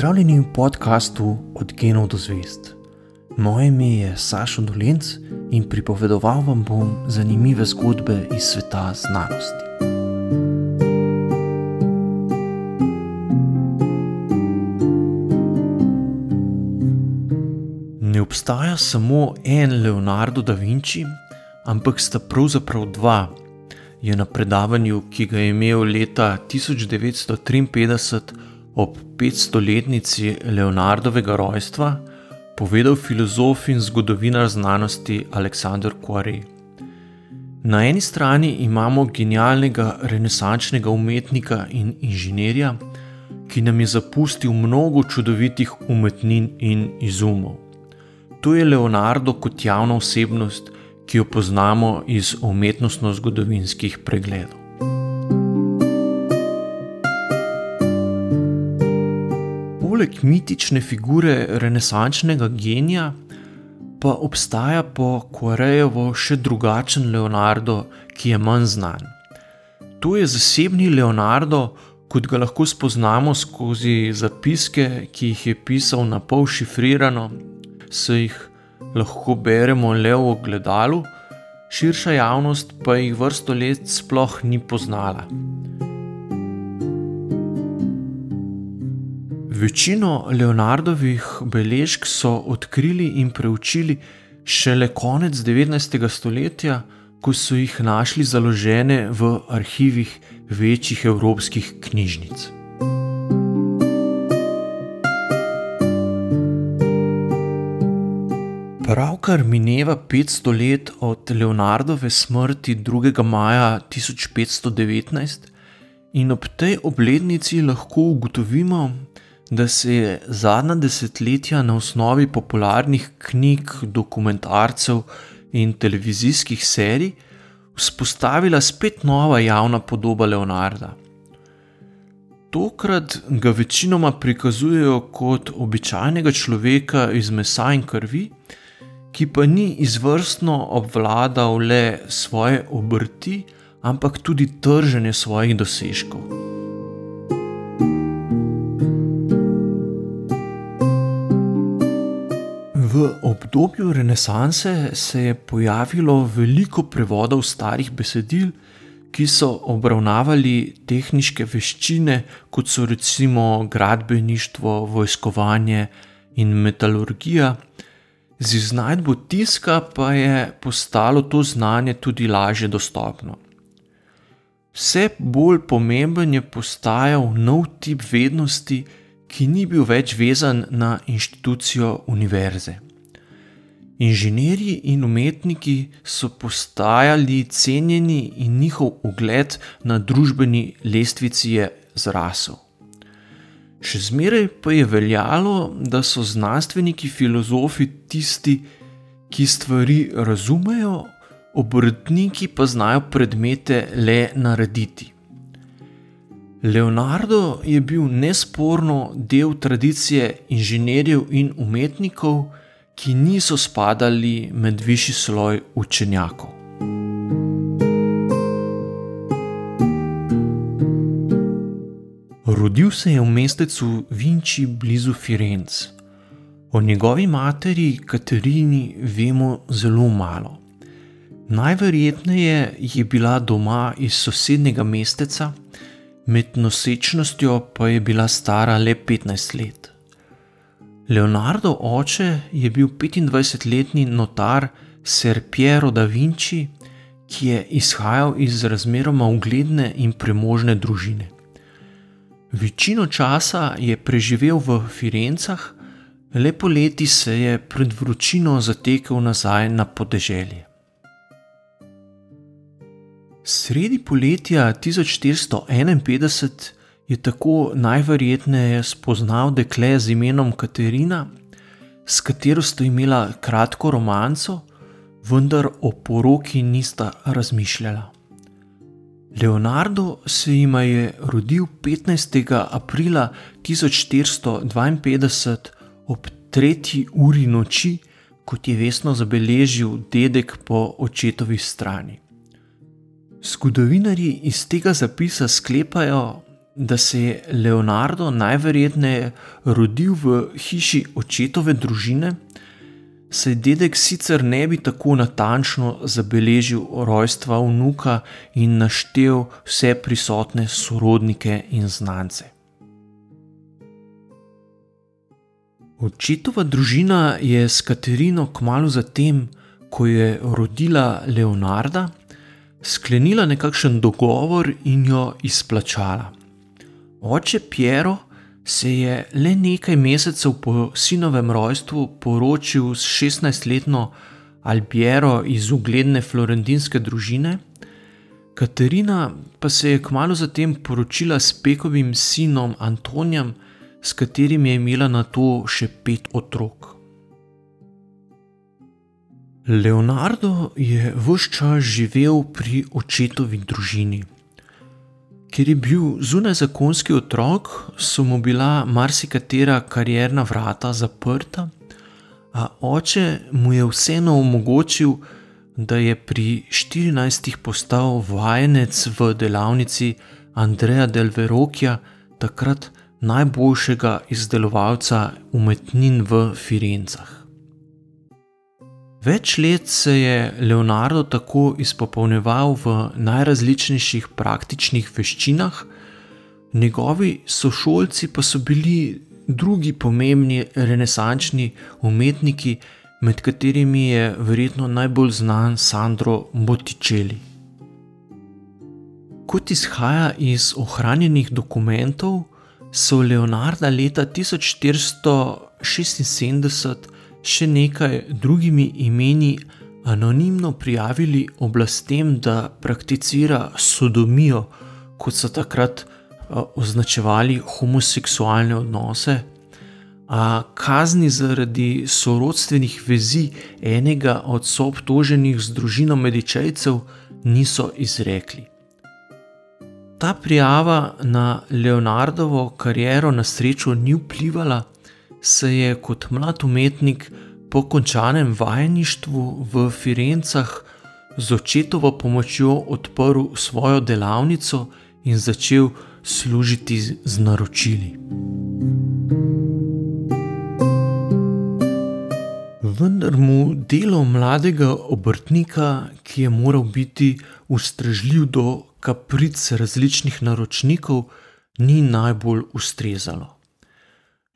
Pozdravljeni v podkastu Od genov do zvest. Moje ime je Sašo Dolenc in pripovedoval vam bom zanimive zgodbe iz sveta znanosti. Ne obstaja samo en Leonardo da Vinci, ampak sta pravzaprav dva. Je na predavanju, ki ga je imel leta 1953 ob 500-letnici Leonardovega rojstva, povedal filozof in zgodovinar znanosti Aleksandr Kuare. Na eni strani imamo genialnega renesančnega umetnika in inženirja, ki nam je zapustil mnogo čudovitih umetnin in izumov. To je Leonardo kot javna osebnost, ki jo poznamo iz umetnostno-zgodovinskih pregledov. Poleg mitične figure renesančnega genija, pa obstaja po Korejevo še drugačen Leonardo, ki je manj znan. To je zasebni Leonardo, kot ga lahko spoznamo skozi zapiske, ki jih je pisal na pol šifrirano, se jih lahko beremo le v ogledalu, širša javnost pa jih vrsto let sploh ni poznala. Večino Leonardovih beležk so odkrili in preučili šele konec 19. stoletja, ko so jih našli založene v arhivih večjih evropskih knjižnic. Pravkar mineva 500 let od Leonardove smrti 2. maja 1519, in ob tej obletnici lahko ugotovimo, da se je zadnja desetletja na osnovi popularnih knjig, dokumentarcev in televizijskih serij vzpostavila spet nova javna podoba Leonarda. Tokrat ga večinoma prikazujejo kot običajnega človeka iz mesa in krvi ki pa ni izvrstno obvladal le svoje obrti, ampak tudi trženje svojih dosežkov. V obdobju Renesanse se je pojavilo veliko prevodov starih besedil, ki so obravnavali tehnične veščine, kot so recimo gradbeništvo, vojskovanje in metalurgija. Z iznajdbo tiska pa je postalo to znanje tudi lažje dostopno. Vse bolj pomemben je postajal nov tip vednosti, ki ni bil več vezan na inštitucijo univerze. Inženirji in umetniki so postajali cenjeni in njihov ugled na družbeni lestvici je zrasel. Še zmeraj pa je veljalo, da so znanstveniki, filozofi tisti, ki stvari razumejo, obrtniki pa znajo predmete le narediti. Leonardo je bil nesporno del tradicije inženirjev in umetnikov, ki niso spadali med višji sloj učenjakov. Rodil se je v mestecu Vinči blizu Firenc. O njegovi materi Katerini vemo zelo malo. Najverjetneje je bila doma iz sosednjega mesteca, med nosečnostjo pa je bila stara le 15 let. Leonardo oče je bil 25-letni notar Ser Piero da Vinci, ki je izhajal iz razmeroma ugledne in premožne družine. Večino časa je preživel v Firencah, le poleti se je pred vročino zatekel nazaj na podeželje. Sredi poletja 1451 je tako najverjetneje spoznal dekle z imenom Katerina, s katero sta imela kratko romanco, vendar o poroki nista razmišljala. Leonardo se jim je rodil 15. aprila 1452 ob 3. uri noči, kot je vesno zabeležil dedek po očetovi strani. Zgodovinari iz tega zapisa sklepajo, da se je Leonardo najverjetneje rodil v hiši očetove družine, saj dedek sicer ne bi tako natančno zabeležil rojstva vnuka in naštel vse prisotne sorodnike in znance. Očetova družina je s Katerino kmalo zatem, ko je rodila Leonarda, sklenila nekakšen dogovor in jo izplačala. Oče Piero se je le nekaj mesecev po sinovem rojstvu poročil s 16-letno Albiero iz ugledne florentinske družine, Katerina pa se je kmalo zatem poročila s Pekovim sinom Antonijem, s katerim je imela na to še pet otrok. Leonardo je vse čas živel pri očetovi družini. Ker je bil zunaj zakonski otrok, so mu bila marsikatera karjerna vrata zaprta, a oče mu je vseeno omogočil, da je pri 14. postal vajenec v delavnici Andreja Del Verokija, takrat najboljšega izdelovalca umetnin v Firencah. Več let se je Leonardo tako izpopolnjeval v najrazličnejših praktičnih veščinah, njegovi sošolci pa so bili drugi pomembni renesančni umetniki, med katerimi je verjetno najbolj znan Sandro Botticelli. Kot izhaja iz ohranjenih dokumentov, so Leonarda leta 1476 še nekaj drugimi imeni anonimno prijavili oblastem, da prakticira sodomijo, kot so takrat označevali homoseksualne odnose. A kazni zaradi sorodstvenih vezi enega od soobtoženih z družino medičejcev niso izrekli. Ta prijava na Leonardovo kariero na srečo ni vplivala, se je kot mlad umetnik po končanem vajeništvu v Firencah z očetovo pomočjo odprl svojo delavnico in začel služiti z naročili. Vendar mu delo mladega obrtnika, ki je moral biti ustrežljiv do kapric različnih naročnikov, ni najbolj ustrezalo.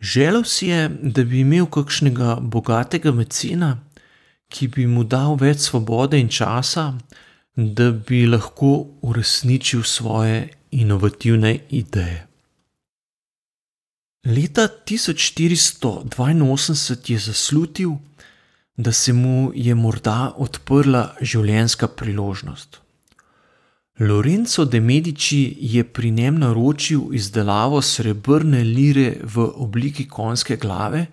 Želel si je, da bi imel kakšnega bogatega mecena, ki bi mu dal več svobode in časa, da bi lahko uresničil svoje inovativne ideje. Leta 1482 je zaslutil, da se mu je morda odprla življenjska priložnost. Lorenzo de Medici je pri njem naročil izdelavo srebrne lire v obliki konjske glave,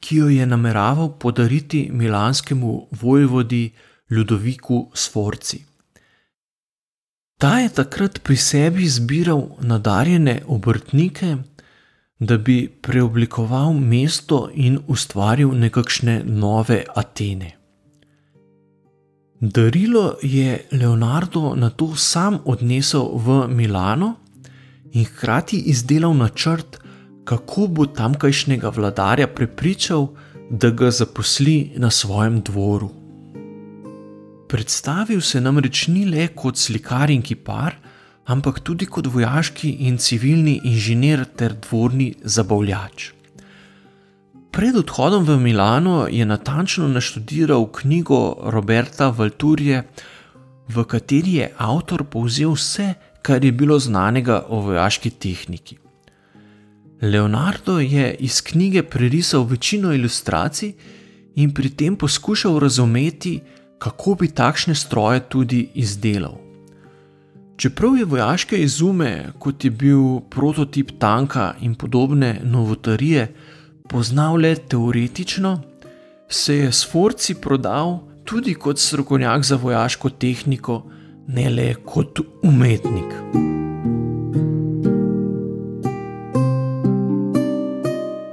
ki jo je nameraval podariti milanskemu vojvodi Ludoviku Sforci. Ta je takrat pri sebi zbiral nadarjene obrtnike, da bi preoblikoval mesto in ustvaril nekakšne nove Atene. Darilo je Leonardo na to sam odnesel v Milano in hkrati izdelal načrt, kako bo tamkajšnjega vladarja prepričal, da ga zaposli na svojem dvoru. Predstavil se namreč ni le kot slikar in kipar, ampak tudi kot vojaški in civilni inženir ter dvorni zabavljač. Pred odhodom v Milano je natančno naštudiral knjigo Roberta Valturje, v kateri je avtor povzel vse, kar je bilo znanega o vojaški tehniki. Leonardo je iz knjige prerisal večino ilustracij in pri tem poskušal razumeti, kako bi takšne stroje tudi izdelal. Čeprav je vojaške izume, kot je bil prototip tanka in podobne novotarije, poznal le teoretično, se je Sforci prodal tudi kot strokovnjak za vojaško tehniko, ne le kot umetnik.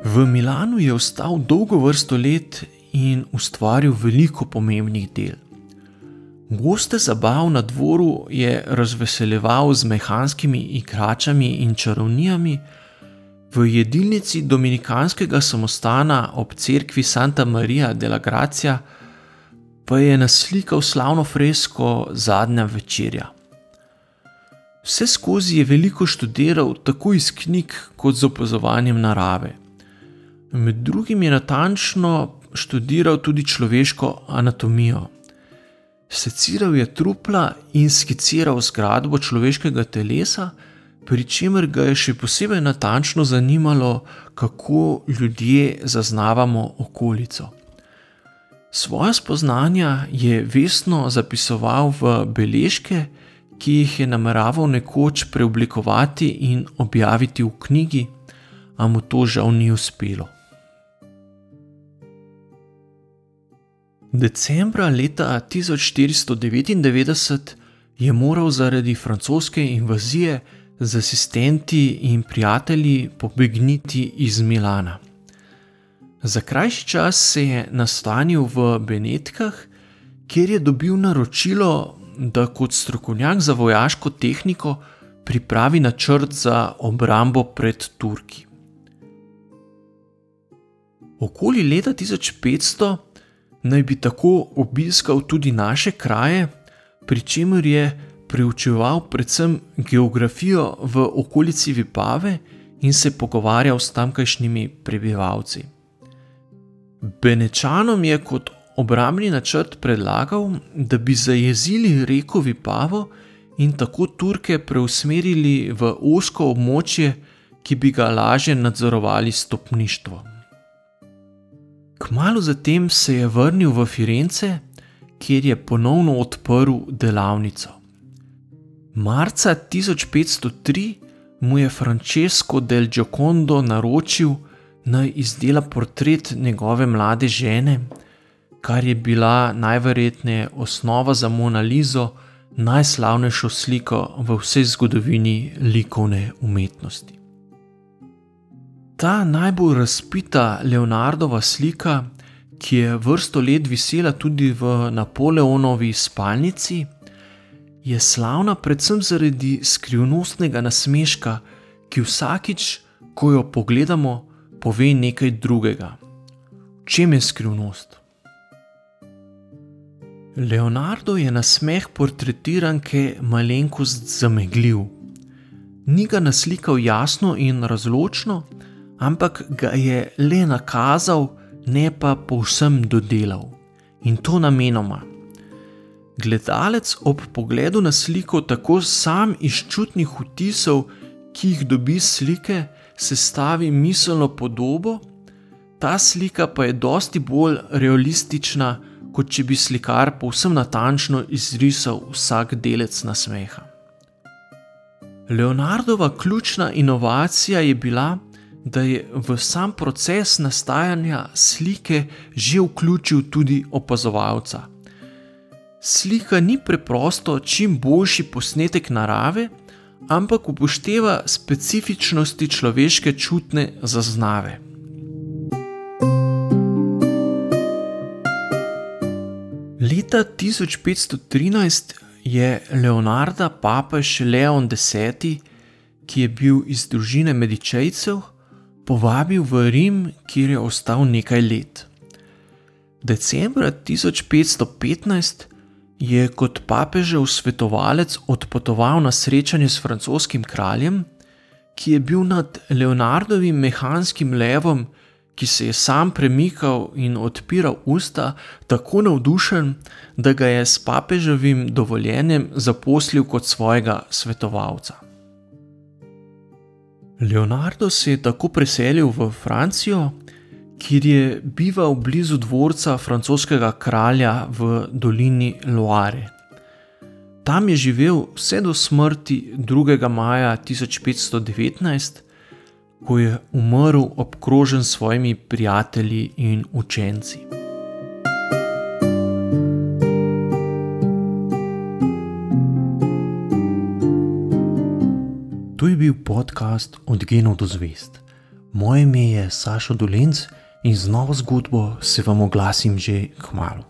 V Milanu je ostal dolgo vrsto let in ustvaril veliko pomembnih del. Goste zabav na dvoru je razveseljeval z mehanskimi igračami in čarovnijami, v jedilnici dominikanskega samostana ob cerkvi Santa Maria de la Gracia pa je naslikal slavno fresko Zadnja večerja. Vse skozi je veliko študiral tako iz knjig kot z opazovanjem narave. Med drugim je natančno študiral tudi človeško anatomijo. Seciral je trupla in skiciral zgradbo človeškega telesa, pri čemer ga je še posebej natančno zanimalo, kako ljudje zaznavamo okolico. Svoje spoznanja je vestno zapisoval v beležke, ki jih je nameraval nekoč preoblikovati in objaviti v knjigi, a mu to žal ni uspelo. Decembra leta 1499 je moral zaradi francoske invazije z asistenti in prijatelji pobegniti iz Milana. Za krajši čas se je nastanil v Benetkah, kjer je dobil naročilo, da kot strokovnjak za vojaško tehniko pripravi načrt za obrambo pred Turki. Okoli leta 1500 naj bi tako obiskal tudi naše kraje, pri čemer je preučeval predvsem geografijo v okolici Vipave in se pogovarjal s tamkajšnjimi prebivalci. Benečanom je kot obrambni načrt predlagal, da bi zajezili reko Vipavo in tako Turke preusmerili v osko območje, ki bi ga lažje nadzorovali stopništvo. Kmalo zatem se je vrnil v Firence, kjer je ponovno odprl delavnico. Marca 1503 mu je Francesco del Giocondo naročil, naj izdela portret njegove mlade žene, kar je bila najverjetneje osnova za Mona Lizo, najslavnejšo sliko v vsej zgodovini likovne umetnosti. Ta najbolj razpita Leonardova slika, ki je vrsto let visela tudi v Napoleonovi spalnici, je slavna predvsem zaradi skrivnostnega nasmeška, ki vsakič, ko jo pogledamo, pove nekaj drugega. V čem je skrivnost? Leonardo je na smeh portretiranke malenkost zamegljiv. Ni ga naslikal jasno in razločno, ampak ga je le nakazal, ne pa povsem dodelal. In to namenoma. Gledalec ob pogledu na sliko tako sam iz čutnih vtisov, ki jih dobi slike, sestavi miselno podobo, ta slika pa je dosti bolj realistična, kot če bi slikar povsem natančno izrisal vsak delec na smeha. Leonardova ključna inovacija je bila, da je v sam proces nastajanja slike že vključil tudi opazovalca. Slika ni preprosto čim boljši posnetek narave, ampak upošteva specifičnosti človeške čutne zaznave. Leta 1513 je Leonarda papež Leon X, ki je bil iz družine Medičejcev, povabil v Rim, kjer je ostal nekaj let. Decembra 1515 je kot papežev svetovalec odpotoval na srečanje s francoskim kraljem, ki je bil nad Leonardovim mehanskim levom, ki se je sam premikal in odpiral usta, tako navdušen, da ga je s papeževim dovoljenjem zaposlil kot svojega svetovalca. Leonardo se je tako preselil v Francijo, kjer je bival blizu dvorca francoskega kralja v dolini Loire. Tam je živel vse do smrti 2. maja 1519, ko je umrl obkrožen s svojimi prijatelji in učenci. To je bil podcast Od genov do zvest. Moje ime je Saša Dolenc in z novo zgodbo se vam oglasim že k malu.